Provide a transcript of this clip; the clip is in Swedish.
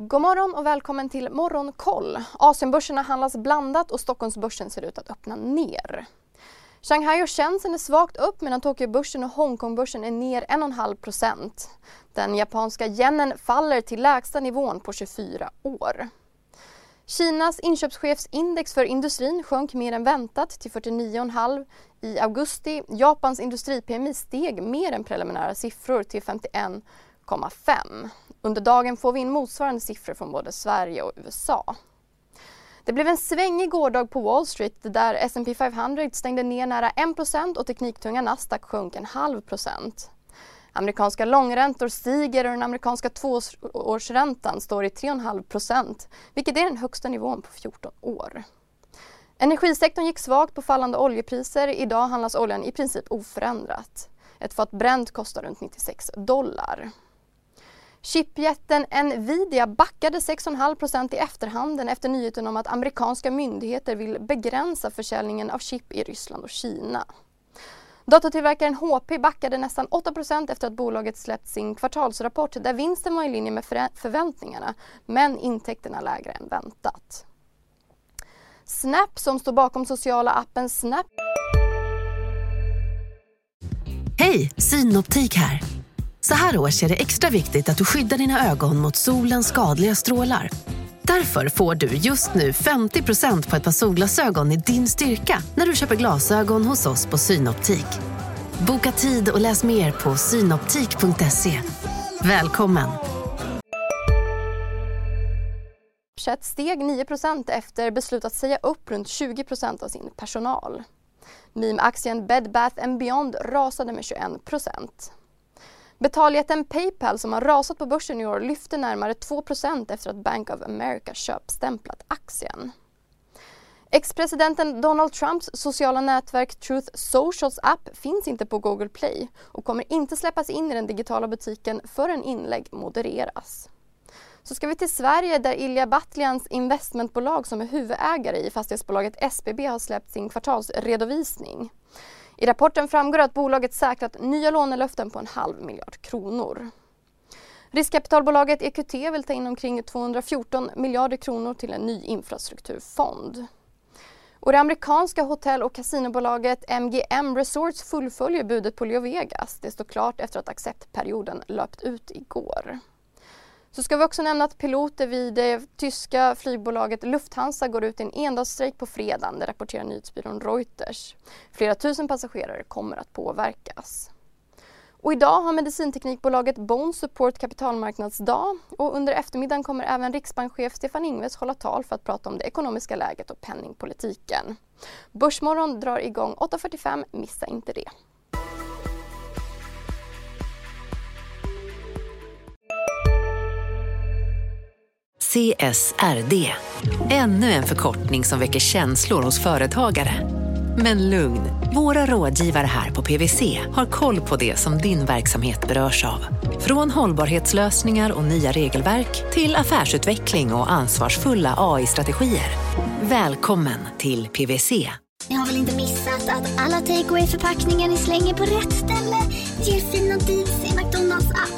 God morgon och välkommen till Morgonkoll. Asienbörserna handlas blandat och Stockholmsbörsen ser ut att öppna ner. Shanghai och Shenzhen är svagt upp medan Tokyobörsen och Hongkongbörsen är ner 1,5% Den japanska yenen faller till lägsta nivån på 24 år. Kinas inköpschefsindex för industrin sjönk mer än väntat till 49,5 i augusti. Japans industri-PMI steg mer än preliminära siffror till 51,5. Under dagen får vi in motsvarande siffror från både Sverige och USA. Det blev en svängig gårdag på Wall Street där S&P 500 stängde ner nära 1 och tekniktunga Nasdaq sjönk en halv procent. Amerikanska långräntor stiger och den amerikanska tvåårsräntan står i 3,5 procent vilket är den högsta nivån på 14 år. Energisektorn gick svagt på fallande oljepriser. Idag handlas oljan i princip oförändrat. Ett fat Brent kostar runt 96 dollar. Chipjätten Nvidia backade 6,5% i efterhanden efter nyheten om att amerikanska myndigheter vill begränsa försäljningen av chip i Ryssland och Kina. Datortillverkaren HP backade nästan 8% efter att bolaget släppt sin kvartalsrapport där vinsten var i linje med förväntningarna men intäkterna lägre än väntat. Snap som står bakom sociala appen Snap. Hej, Synoptik här. Så här års är det extra viktigt att du skyddar dina ögon mot solens skadliga strålar. Därför får du just nu 50% på ett par solglasögon i din styrka när du köper glasögon hos oss på Synoptik. Boka tid och läs mer på synoptik.se. Välkommen! Snapchat steg 9% efter beslut att säga upp runt 20% av sin personal. Meme-aktien Bed Bath Beyond rasade med 21 Betaljätten Paypal som har rasat på börsen i år lyfte närmare 2% efter att Bank of America köpstämplat aktien. Ex-presidenten Donald Trumps sociala nätverk Truth Socials app finns inte på Google Play och kommer inte släppas in i den digitala butiken förrän inlägg modereras. Så ska vi till Sverige där Ilja Batljans investmentbolag som är huvudägare i fastighetsbolaget SBB har släppt sin kvartalsredovisning. I rapporten framgår att bolaget säkrat nya lånelöften på en halv miljard kronor. Riskkapitalbolaget EQT vill ta in omkring 214 miljarder kronor till en ny infrastrukturfond. Och det amerikanska hotell och kasinobolaget MGM Resorts fullföljer budet på Leo Vegas. Det står klart efter att acceptperioden löpt ut igår. Så ska vi också nämna att piloter vid det tyska flygbolaget Lufthansa går ut i en endagsstrejk på fredag, det rapporterar nyhetsbyrån Reuters. Flera tusen passagerare kommer att påverkas. Och idag har medicinteknikbolaget Bone Support kapitalmarknadsdag och under eftermiddagen kommer även riksbankschef Stefan Ingves hålla tal för att prata om det ekonomiska läget och penningpolitiken. Börsmorgon drar igång 8.45, missa inte det. CSRD. Ännu en förkortning som väcker känslor hos företagare. Men lugn, våra rådgivare här på PWC har koll på det som din verksamhet berörs av. Från hållbarhetslösningar och nya regelverk till affärsutveckling och ansvarsfulla AI-strategier. Välkommen till PWC. Ni har väl inte missat att alla takeaway förpackningar ni slänger på rätt ställe ger fina deals i McDonalds app.